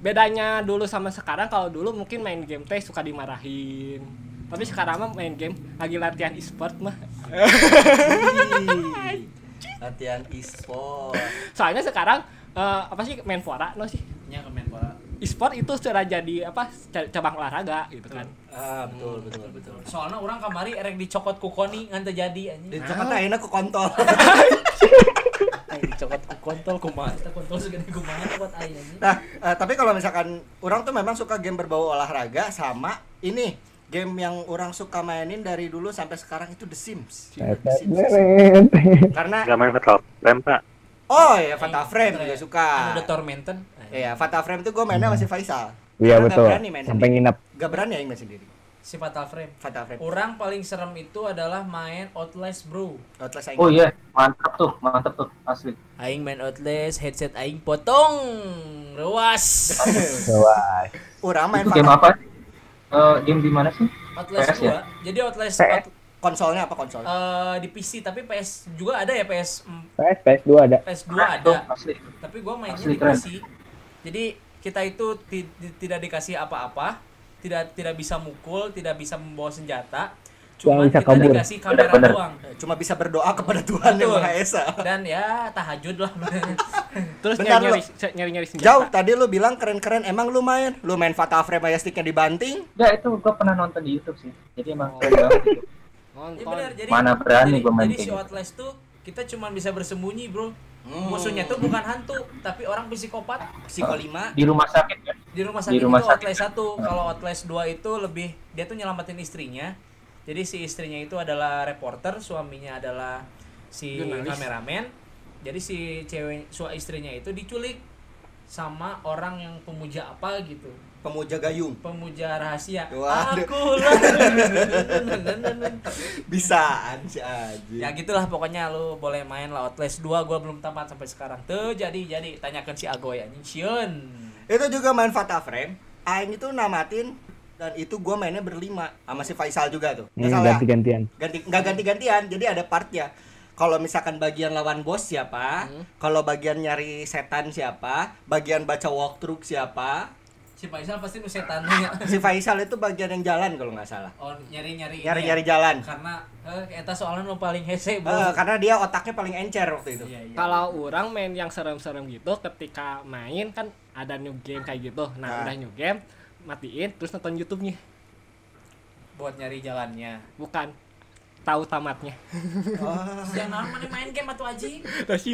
Bedanya dulu sama sekarang kalau dulu mungkin main game teh suka dimarahin. Tapi sekarang mah main game lagi latihan e-sport mah. (laughs) Latihan e-sport. Soalnya sekarang eh, apa sih main Fora no sih? Nya ke Menpora. E-sport itu sudah jadi apa ca- cabang olahraga gitu kan. Ah, betul betul betul. Soalnya orang kamari erek dicokot ku koni ngan teu jadi anjing. Di Jakarta ayeuna ku kontol. (laughs) Dicokot ku kontol kumaha eta kontol segede kumaha buat ai anjing. Nah, eh, tapi kalau misalkan orang tuh memang suka game berbau olahraga sama ini game yang orang suka mainin dari dulu sampai sekarang itu The Sims. The Sims. (laughs) Karena nggak main Fatal Frame pak oh ya Fatal Frame juga suka. The Tormented. Iya, Fatal Frame tuh gue mainnya masih Faisal. Iya betul. Gak berani main Sampai sendiri. nginep. Gak berani ya main sendiri. Si Fatal Frame. Fatal Frame. Orang paling serem itu adalah main Outlast, Bro. Outlast aing. oh iya mantap tuh mantap tuh asli Aing main Outlast, headset aing potong. Ruas. (laughs) Wah. Orang main itu game apa Eh, game di mana sih Outlast PS 2. ya? Jadi Outlast PS. out- konsolnya apa konsol? eh, di PC tapi PS juga ada ya PS PS PS2 ada. PS2 Keren tuh, ada. asli Tapi gua mainnya Asli di keren. PC. Jadi kita itu ti- ti- tidak dikasih apa-apa, tidak tidak bisa mukul, tidak bisa membawa senjata. Cuma bisa kita kabur. dikasih kamera Bener-bener. doang. Cuma bisa berdoa kepada Tuhan yang Betul. Maha Esa. (laughs) Dan ya tahajud lah. (laughs) Terus Bentar, nyari nyari nyari nyari senjata. Jauh tadi lu bilang keren-keren emang lu main? Lu main Fatal Frame aja sticknya dibanting? ya itu gua pernah nonton di YouTube sih jadi emang keren banget gitu. Ya Nonton. benar, jadi Mana berani jadi, gua main jadi si gitu. Outlast tuh kita cuma bisa bersembunyi, Bro. Hmm. Musuhnya tuh bukan hantu, tapi orang psikopat. Psiko 5. di rumah sakit kan di rumah sakit Di rumah itu sakit. Outlast 1 kalau Outlast 2 itu lebih dia tuh nyelamatin istrinya jadi si istrinya itu adalah reporter suaminya adalah si Jurnalis. kameramen jadi si cewek su istrinya itu diculik sama orang yang pemuja apa gitu Pemuja gayung. pemuja rahasia Waduh. aku lah (laughs) Bisaan si Aji. ya gitulah pokoknya lu boleh main lah Outlast 2 gua belum tamat sampai sekarang tuh jadi jadi tanyakan si Agoy anjing Sion Itu juga main Fata Frame. Aing itu namatin dan itu gua mainnya berlima sama si Faisal juga tuh. Hmm, salah ya? ganti-gantian. ganti nggak ganti-gantian jadi ada partnya kalau misalkan bagian lawan bos siapa kalau bagian nyari setan siapa bagian baca walkthrough siapa si Faisal pasti nu setannya (laughs) si Faisal itu bagian yang jalan kalau nggak salah oh nyari nyari nyari nyari jalan karena eh eta soalnya lu paling hese bro Eh, karena dia otaknya paling encer waktu itu Iya, iya. Kalau orang main yang serem-serem gitu ketika main kan ada new game kayak gitu. Nah, Nah. udah new game matiin terus nonton YouTube-nya. buat nyari jalannya Bukan tahu tamatnya. oh. jangan mana main game atau aji. (laughs) Terus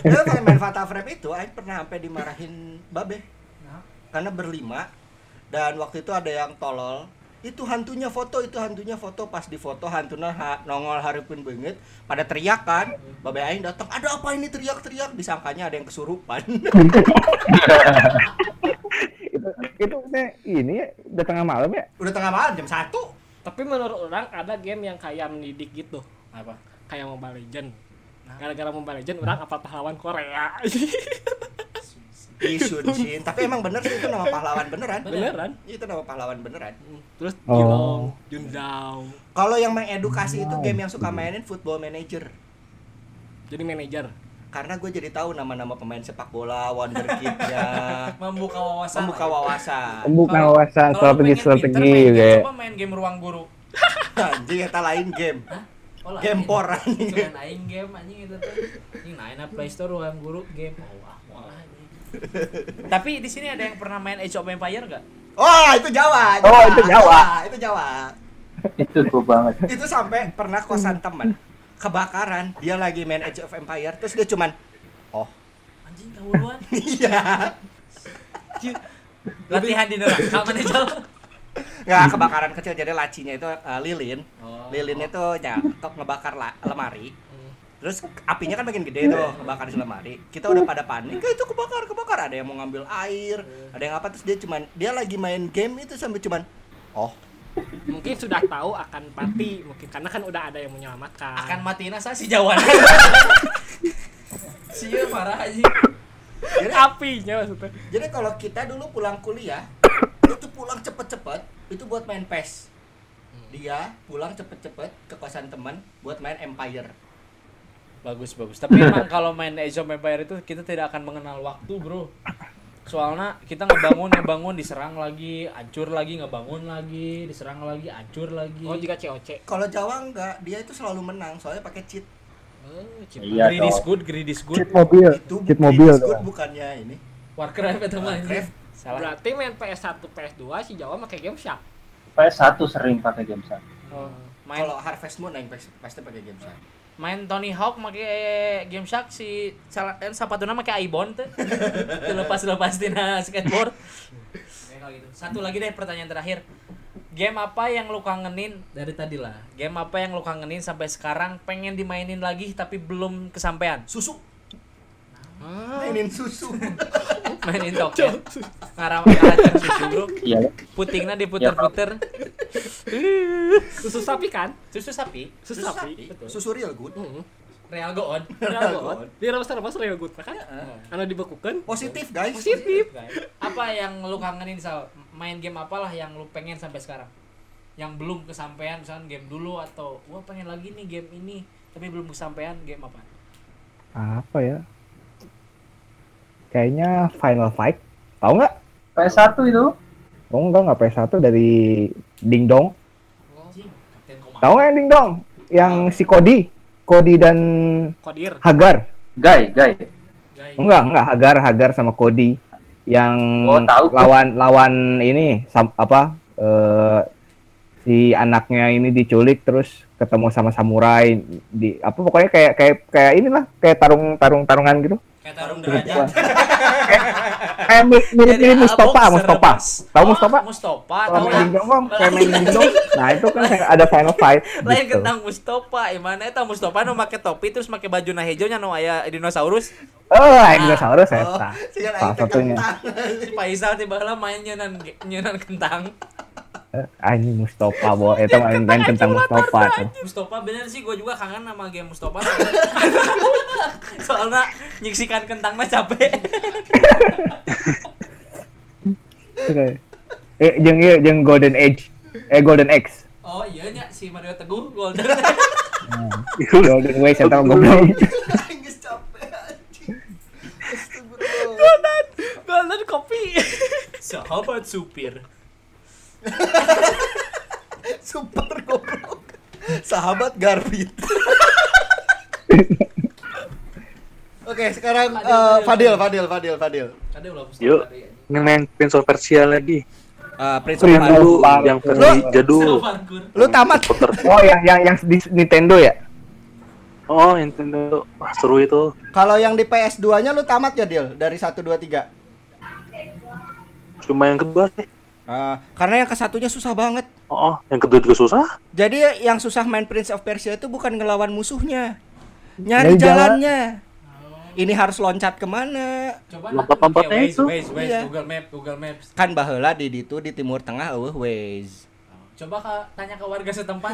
kalau main Fata Frame itu Aing pernah sampai dimarahin babe. Karena berlima dan waktu itu ada yang tolol itu hantunya foto itu hantunya foto. Pas di foto hantunya ha- nongol haripun banget pada teriak kan. Babe aing datang ada apa ini? Teriak-teriak disangkanya ada yang kesurupan. Itu itu ini ya udah tengah malam ya? Udah tengah malam jam satu. Tapi menurut orang ada game yang kayak mendidik gitu. apa? Kayak Mobile Legend. Gara-gara Mobile Legend orang apa pahlawan Korea. (laughs) Isunshin tapi emang bener sih itu nama pahlawan beneran Beneran. itu nama pahlawan beneran Terus Oh. Jilong, Junzao. kalau yang mengedukasi itu game yang suka mainin football manager Jadi manajer. karena gue jadi tahu nama-nama pemain sepak bola wonderkidnya (laughs) membuka wawasan membuka wawasan membuka wawasan strategi strategi main game, kayak coba main game ruang guru (laughs) anjing eta lain game Oh, game ini. por anjing Cuman aing game anjing itu tuh. Ini naik Play Store ruang guru game. Oh, wah, wah, anjing. Tapi di sini ada yang pernah main Age of Empire gak? Oh, itu Jawa. Oh, itu Jawa. Itu Jawa. itu gue banget Itu sampai pernah kosan teman kebakaran, dia lagi main Age of Empire, terus dia cuman oh, Anjing kawuluan. (laughs) iya. Latihan di neraka mana Jal? Nggak kebakaran kecil jadi lacinya itu eh, lilin. Oh. Lilin itu ya kok ngebakar la- lemari. Terus apinya kan makin gede tuh, ngebakar di lemari. Kita udah pada panik, "Eh, itu kebakar, kebakar. Ada yang mau ngambil air, ada yang apa terus dia cuman dia lagi main game itu sampai cuman oh, Mungkin sudah tahu akan mati, mungkin karena kan udah ada yang menyelamatkan. Akan mati nasa si Jawa. (laughs) Sia parah anjing. jadi apinya maksudnya. Jadi kalau kita dulu pulang kuliah, itu pulang cepet-cepet, itu buat main PES. Dia pulang cepet-cepet ke kosan teman buat main Empire. Bagus bagus. Tapi (laughs) emang kalau main Age of Empire itu kita tidak akan mengenal waktu, Bro. Soalnya kita ngebangun ngebangun diserang lagi, hancur lagi, ngebangun lagi, diserang lagi, hancur lagi. Oh juga COC. Kalau Jawa enggak, dia itu selalu menang, soalnya pakai cheat. Oh, iya greedy is good, greedy is good. Cheat mobil, Itu cheat mobil good tuh. bukannya ini. Warcraft itu. Warcraft. Salah. Berarti main PS1, PS2 si Jawa pakai game Shark. PS1 sering pakai game satu Oh, main Kalau Harvest Moon yang pasti pakai game saya. Main Tony Hawk make Game Shark si salah kan sapatuna make Ibon tuh. (laughs) lepas lepas tina skateboard. (laughs) Kayak kalau gitu. Satu lagi deh pertanyaan terakhir. Game apa yang lu kangenin dari tadi lah? Game apa yang lu kangenin sampai sekarang pengen dimainin lagi tapi belum kesampaian? Susu, Ah, mainin susu. (laughs) Mainin toket. Ngarang ngaracun susu, Bro. iya Putingna diputer-puter. (laughs) susu sapi kan? Susu sapi. Susu sapi. Betul. Susu real good. Heeh. Real go on. Real good. Di Ramas Ramas real good kan? Anu dibekukeun. Positif, guys. Positif. apa yang lu kangenin sal main game apalah yang lu pengen sampai sekarang yang belum kesampaian misalnya game dulu atau wah pengen lagi nih game ini tapi belum kesampaian game apa Apa ya? Kayaknya Final Fight. Tahu nggak? PS1 itu Oh enggak enggak PS1 dari Ding Dong. Anjing, Kapten Komando. Tahu nggak yang Ding Dong? Yang si Cody, Cody dan Kodir. Hagar. Guy Guy Enggak, enggak Hagar, Hagar sama Cody yang Oh, tahu. lawan lawan ini sam- apa eh, si anaknya ini diculik terus ketemu sama samurai di apa pokoknya kayak kayak kayak inilah kayak tarung tarung tarungan gitu Kayak tarung derajat. (laughs) Kayak mirip mirip Jadi Mustafa, Mustafa. Tahu Mustafa? Mustafa, Kalau tahu lah. kan, kayak main dingdong. Nah itu kan ada final (laughs) fight. Lain gitu. kentang Mustafa, gimana eta Mustafa nu make topi terus make baju na hejonya nu aya dinosaurus. Oh, yang dinosaurus ya. Salah satunya. (laughs) Si Faisal tiba lah main nyenan nyenan kentang. Eh, ini Mustafa, bo. Itu main main tentang Mustafa tuh. Mustafa bener sih gue juga kangen sama game Mustafa. (laughs) Soalnya nyiksikan kentang mah capek. Oke. Eh, jeung ieu jeung Golden Age. Eh Golden X. Oh iya nya si Mario Teguh Golden. (laughs) Golden Way saya tahu goblok. Astagfirullah. Golden kopi. Sahabat supir. (laughs) Super goblok. Sahabat Garbit. (laughs) Oke, sekarang Fadil, eh, Fadil, Fadil, Fadil, Fadil, Yuk. Ini main Prince of Persia lagi. Eh, Prince of Persia. Yang versi jadul. Lu tamat. Puter. Oh, yang yang yang di Nintendo ya? Oh, Nintendo. Wah, seru itu. Kalau yang di PS2-nya lu tamat ya, Dil? Dari 1 2 3. Cuma yang kedua sih. Ah, karena yang ke satunya susah banget. Oh, yang kedua juga susah. Jadi yang susah main Prince of Persia itu bukan ngelawan musuhnya. Nyari jalan. jalannya. Ini harus loncat ke mana? Coba Lompat-lompatnya Waze, itu. Waze, Waze, Iya. Google Map, Google Maps. Kan baheula di ditu di timur tengah eueuh Waze. Coba ka, tanya ke warga setempat.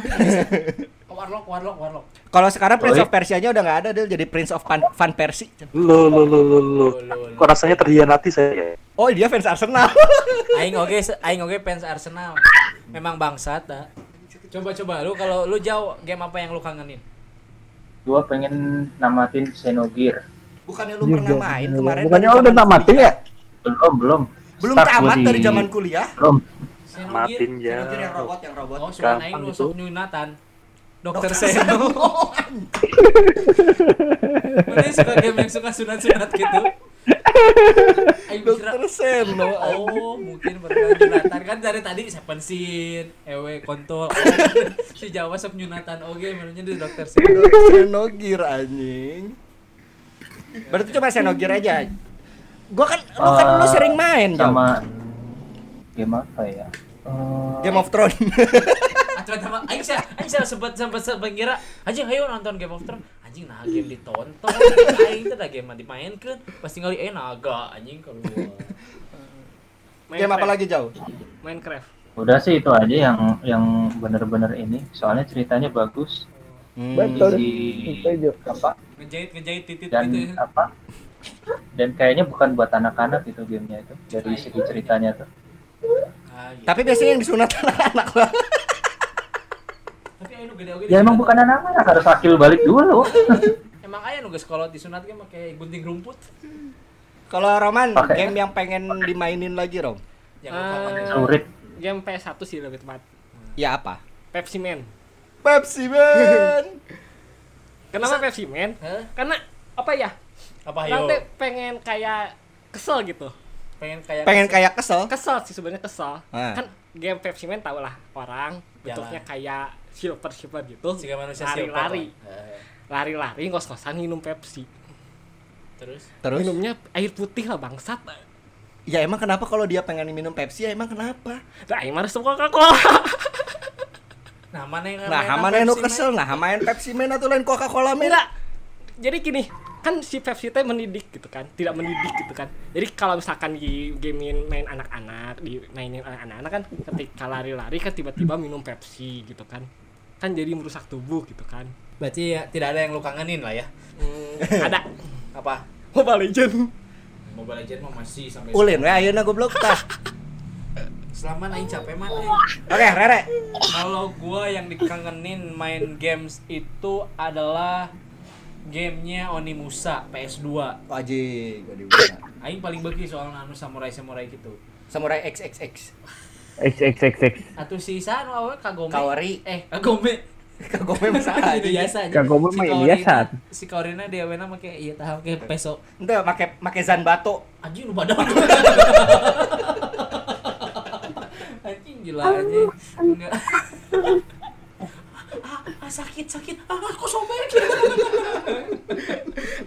(laughs) Ke Warlock, Warlock, Warlock. Kalau sekarang Prince Oi. of Persia-nya udah nggak ada, Dil. Jadi Prince of Van, Persie. Lo lo lo lo lo. Lo, lo, lo. Kok rasanya terhianati saya. Oh, dia fans Arsenal. (laughs) Aing oge aing oge fans Arsenal. Memang bangsat dah. Coba coba lu kalau lu jauh game apa yang lu kangenin? Gua pengen namatin Xenogear. Bukannya lu pernah main kemarin? Bukannya lu udah kuliah? ya? Belum, belum. Belum Start tamat di- dari zaman kuliah? Belum. Xenogear. Matin ya. Xenogear yang robot, yang robot. Oh, suka aing lu sok nyunatan. Dokter Seno. Mana suka game yang suka sunat-sunat gitu? Dokter Seno. Oh, mungkin pernah nyunatan kan dari tadi Seven Sin, Ewe kontol. Oh, si Jawa sok nyunatan oge menunya di dokter Seno. Xenogear anjing. Berarti coba Xenogear aja. Gua kan lu kan Eh, lu sering main Jam. Sama game apa ya? Eh, Game of Thrones. (laughs) Atuh sama aing sih, aing sih sempat sempat sempat kira anjing ayo nonton Game of Thrones. Anjing nah game ditonton. (laughs) Aing teh da game mah dimainkeun. Pasti ngali eh naga anjing kalau Game apa lagi jauh? Minecraft. udah sih itu aja yang yang bener-bener ini. Soalnya ceritanya bagus. Hmm. Betul. Isi apa? ngejahit ngejahit titit Dan gitu. apa? Dan kayaknya bukan buat anak-anak itu gamenya itu. Dari segi ceritanya tuh. Ah, gitu. Tapi biasanya yang disunat (laughs) anak-anak lah. tapi nu gede. Ya emang bukan anak-anak harus akil balik dulu. (laughs) Emang aya nu geus kolot disunat ge make gunting rumput. Kalau Roman, Pakai. game yang pengen dimainin lagi, Rom. Yang uh, Sulit. Game PS1 sih lebih tepat. Ya apa? Pepsi Man. Pepsi Man. (laughs) Kenapa Pepsi Man? Hah? Karena apa ya? Apa? Nanti pengen kayak kesel gitu. Pengen kayak pengen kayak kesel. Kesel sih sebenarnya kesel. Ah. Kan game Pepsi Man tau lah orang bentuknya kayak silver silver gitu. Lari-lari. Lari-lari ngos-ngosan minum Pepsi. Terus Terus? Minumnya air putih lah bangsat. Ya emang kenapa kalau dia pengen minum Pepsi? Ya emang kenapa? Nah, ini mana suka Coca-Cola. Nah, mana yang Nah, mana nu Pepsi, kesel? Nah, main Pepsi Man atau lain Coca-Cola Man? Enggak. Jadi gini, kan si Pepsi teh mendidik gitu kan, tidak mendidik gitu kan. Jadi kalau misalkan di gamein main anak-anak, di mainin anak-anak kan ketika lari-lari kan tiba-tiba minum Pepsi gitu kan. Kan jadi merusak tubuh gitu kan. Berarti ya tidak ada yang lu kangenin lah ya. Hmm, ada (laughs) Apa? Mobile Legend. Mobile Legends mah masih sampai Ulin we ayeuna goblok tah. (laughs) Selama aing capek mah teh. Oke, Rere. Kalau gua yang dikangenin main games itu adalah gamenya Onimusa PS2. Wajib, gua dibuka. Aing paling beuki soal anu samurai-samurai gitu. Samurai XXX. XXXX. Atau si anu awe Kagome. Kawari. Eh, Kagome. Kagome masa (laughs) aja. biasa aja. Kagome mah Kaorina- biasa. Si Kaorina dia wena make ieu tah make peso. Ente make make Zanbato. Anjing lu badak. (laughs) Anjing gila anjing. Enggak. (laughs) ah, sakit sakit ah aku sobek (laughs)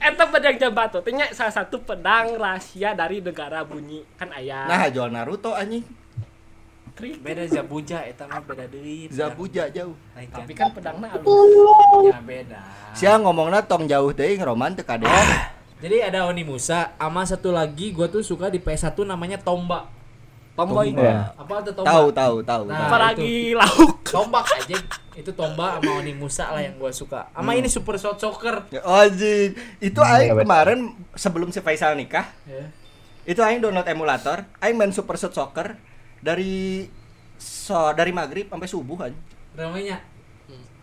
Eta pedang jambatu, tanya salah satu pedang rahasia dari negara bunyi kan ayah. Nah, jual Naruto anjing. Trik. beda Zabuja eta mah beda deui Zabuja jauh. Tapi tapi kan pedangnya halus. ya beda Sia ngomongna tong jauh teuing roman teu kade. jadi ada Onimusa sama satu lagi gua tuh suka di PS1 namanya Tomba Tomboy. Iya. apa tuh Tomba Tahu tahu tahu. Nah. Apalagi lauk. tombak aja itu tomba sama Onimusa lah yang gua suka sama ini Super Shot Soccer Oh, anjing. Itu Hmm, aing iya, kemarin sebelum si Faisal nikah, ya. itu aing download emulator, aing main Super Shot Soccer dari so dari maghrib sampai subuh kan. namanya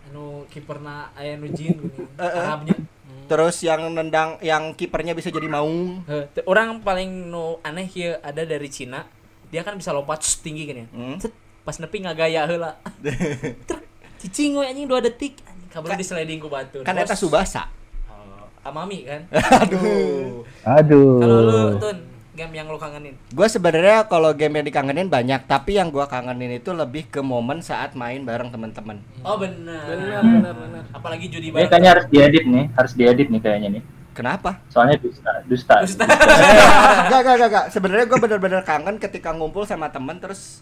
anu kiperna aya nu jin gini, (laughs) Eh, eh. Arabnya Terus yang nendang yang kipernya bisa jadi maung. Orang paling nu aneh ya ada dari Cina dia kan bisa lompat shh, tinggi gini Hmm. Cet, pas nepi ngagaya heula (laughs) Truk, cicing we anjing 2 detik anjing kabel di sliding ku batu Kan eta Subasa. oh, Amami kan (laughs) Aduh. Aduh. kalau lu tun game yang lu kangenin Gue sebenarnya kalau game yang dikangenin banyak, tapi yang gua kangenin itu lebih ke momen saat main bareng teman-teman. oh benar Benar benar benar. apalagi judi Ini bareng kayaknya harus diedit nih, harus diedit nih kayaknya nih. Kenapa? Soalnya dusta, dusta. Dusta. Gak, gak, gak, gak. Sebenarnya gue bener-bener kangen ketika ngumpul sama temen terus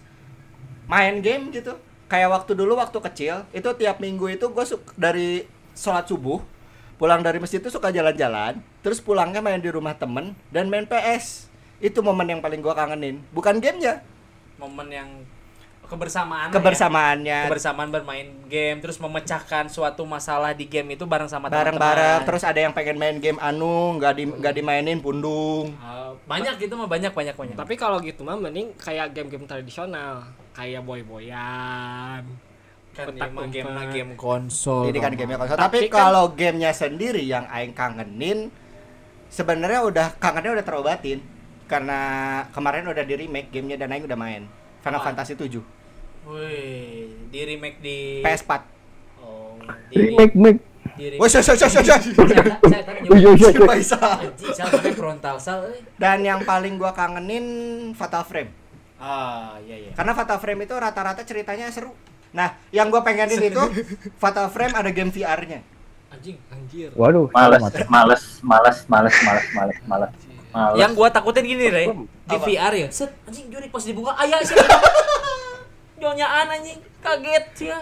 main game gitu. Kayak waktu dulu waktu kecil, itu tiap minggu itu gue dari sholat subuh pulang dari masjid itu suka jalan-jalan, terus pulangnya main di rumah temen dan main PS. Itu momen yang paling gue kangenin. Bukan gamenya, momen yang kebersamaan kebersamaannya. ya. kebersamaan bermain game terus memecahkan suatu masalah di game itu bareng sama bareng-bareng terus ada yang pengen main game anu nggak di nggak dimainin pundung Uh, banyak gitu mah banyak banyak banyak Tapi kalau gitu mah mending kayak game-game tradisional, kayak boy-boyan. kan game game konsol Jadi kan gamenya konsol. Tapi Tapi, kan- kalau gamenya sendiri yang aing kangenin sebenarnya udah kangennya udah terobatin karena kemarin udah di remake gamenya dan aing udah main Final Ah. Fantasy 7 Wih, di remake di PS4. Oh, di, Make make. di Woi, syo, syo, syo, syo, syo. Saya- saya tadi Yo yo nyebut- (laughs) yo. Siapa Isa? Anjing, saya pakai frontal sal. eh. Dan yang paling gua kangenin Fatal Frame. Ah, iya iya. Karena Fatal Frame itu rata-rata ceritanya seru. Nah, yang gua pengenin itu Fatal Frame ada game VR-nya. Anjing. Anjir. Waduh. Males, males, males, males, males, males, males. Males. Yang gua takutin gini, Re. Di? VR ya. Set, anjing Juri pas dibuka aya sih. (laughs) Nyonyaan anjing, kaget sih ya.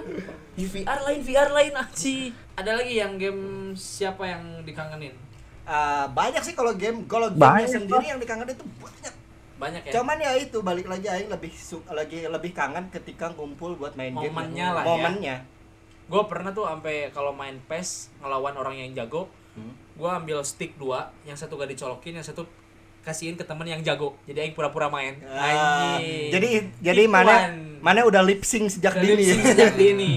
VR lain, VR lain anjing. Ada lagi yang game siapa yang dikangenin? Ah, banyak sih kalau game kalau gamenya Banyak, sendiri yang dikangenin itu banyak. Banyak ya. Cuman ya itu balik lagi aing lebih su- lagi lebih kangen ketika ngumpul buat main game. Momennya lah ya. Momennya. gue pernah tuh sampai kalau main PES ngelawan orang yang jago Hmm. gue ambil stick dua yang satu gak dicolokin yang satu kasihin ke temen yang jago jadi aing pura-pura main Anjing. jadi jadi Ikuan. mana mana udah lip sync sejak Udah dini. (laughs) lip sync sejak dini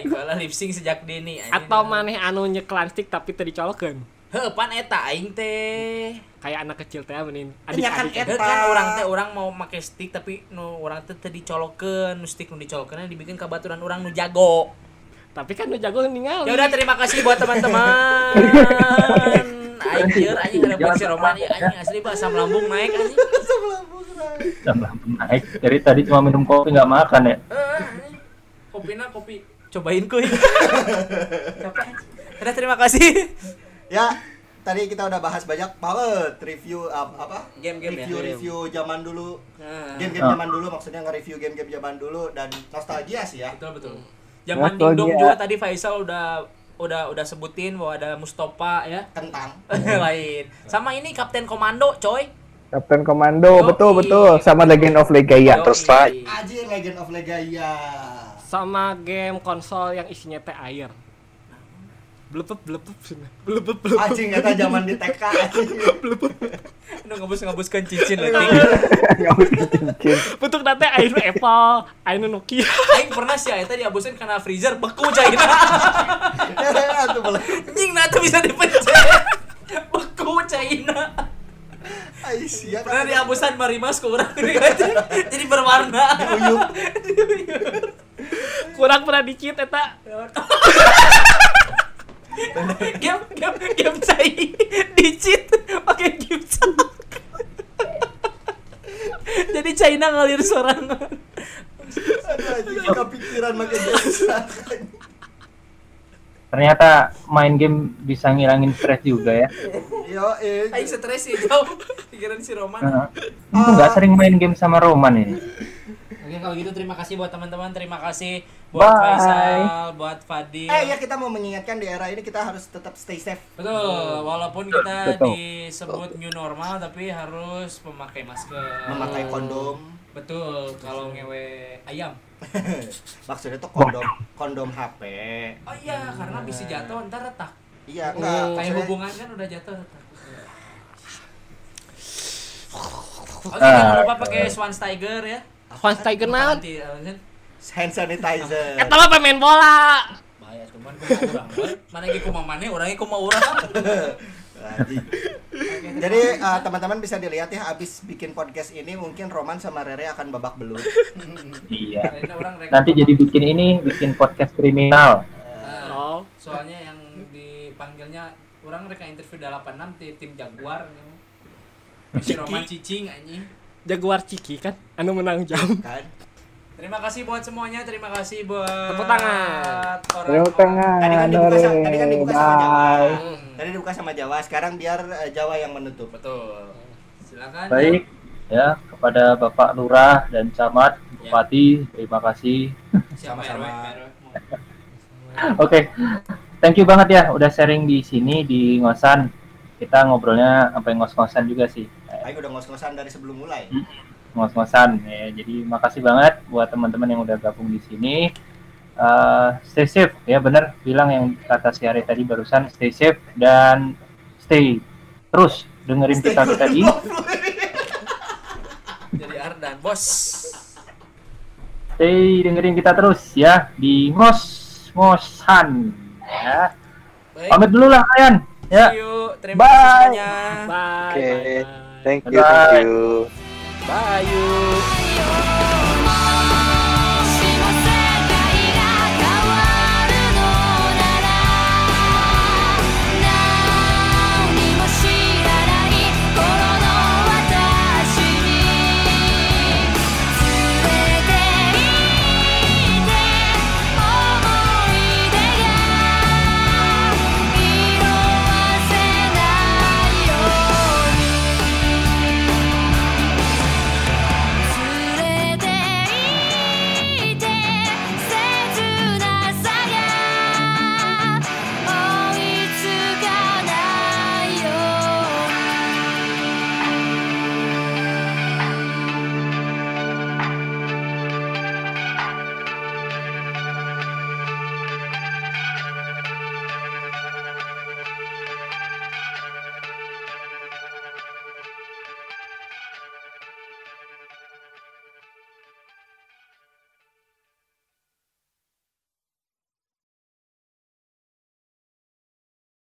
aing bala lip sync sejak dini. Atau maneh anu nyeklan stick tapi teu dicolokkeun. heuh pan eta aing teh Kayak anak kecil teh mending Nya kan. Eta. Kan orang teh orang mau make stick tapi nu orang teh teu dicolokkeun nu stick nu dicolokkeun dibikin kabaturan orang nu jago Tapi kan nu jago ningali. Ya udah terima kasih buat teman-teman. Anjir, anjing ada buat si Roman ya anjing asli Pak asam lambung naik anjing. Jam lambung naik. Dari tadi cuma minum kopi nggak makan ya. Eh, Kopinya kopi cobain kuy. (laughs) Udah terima kasih. Ya, tadi kita udah bahas banyak banget review ap- apa? Game-game ya. Review-review zaman dulu. Nah, Game-game Ah. zaman dulu maksudnya nge-review game-game zaman dulu dan nostalgia sih ya. betul betul. Zaman Nostalgia. Dingdong juga tadi Faisal udah udah udah sebutin bahwa ada Mustafa ya. Kentang. (laughs) Lain. Sama ini Kapten Komando, coy. Kapten Komando, Yoi. betul betul sama Legend of Legaia. Yoi. Terus Strike. Anjir Legend of Legaia. Sama game konsol yang isinya teh air. Blepep blepep cenah. Blepep blepep. Anjing eta zaman di TK. anjing. Aduh ngabus-ngabuskan cincin lagi. Nggak mungkin cincin. Bentuk nate air Apple, air Nokia. Aing pernah sih eta dihabusin karena freezer beku cai. Nah tuh bisa dipencet. Beku China. Ai sia. Pernah dihabusan marimas ke orang jadi berwarna. Kurang pernah dicit eta. (laughs) game game game cai dicit pakai gipsa. jadi China ngalir sorangan. Aduh anjing kepikiran make jasa. ternyata main game bisa ngilangin stres juga ya. Yo, eh, Aing stres sih jauh. Pikiran si Roman. Nah, itu nggak sering main game sama Roman ini. Oke kalau gitu terima kasih buat teman-teman, terima kasih buat Bye. Faisal, buat Fadil. eh ya kita mau mengingatkan di era ini kita harus tetap stay safe. Betul, walaupun kita Betul. disebut new normal tapi harus memakai masker. Memakai kondom. Betul, kalau ngewe ayam. (laughs) Maksudnya tuh kondom kondom HP. Oh iya, karena bisa jatuh ntar retak. Iya, Hmm, enggak. Kayak maksudnya- hubungan kan udah jatuh retak. (laughs) Oke, Ah, jangan lupa pakai Schwansteiger ya. Schwansteiger naon? Anti, eh, kan? Hand sanitizer. Eta mah pemain bola. Bahaya cuman kumaha urang. Mana ge kumaha maneh, urangnya kumaha urang. (laughs) Jadi eh, teman-teman bisa dilihat ya abis bikin podcast ini mungkin Roman sama Rere akan babak belur. (laughs) Iya. Nanti jadi bikin ini, bikin podcast kriminal. Oh. soalnya yang dipanggilnya orang reka interview 86 di tim Jaguar si Roman Cicing anjing Jaguar Ciki kan anu menang jam. Kan? Terima kasih buat semuanya terima kasih buat Tepuk tangan. orang Tepuk tangan. Tadi kan dibuka sa- tadi kan dibuka sama Jawa. Bye. Tadi dibuka sama Jawa, sekarang biar eh, Jawa yang menutup. betul silakan Baik, ya kepada Bapak Lurah dan Camat, Bupati, terima kasih. Sama-sama. Oke, thank you banget ya udah sharing di sini di ngosan. Kita ngobrolnya sampai ngos-ngosan juga sih. Ayo udah ngos-ngosan dari sebelum mulai. Ngos-ngosan ya. Jadi makasih banget buat teman-teman yang udah gabung di sini. Eh, stay safe ya bener bilang yang kata si Ari tadi barusan stay safe dan stay terus dengerin kita tadi (laughs) jadi Ardan bos stay dengerin kita terus ya di ngos ngosan ya baik pamit dulu lah kalian ya see you terima Bye. kasih semuanya Bye. Oke. Thank you, Bye. thank you. Bye. you.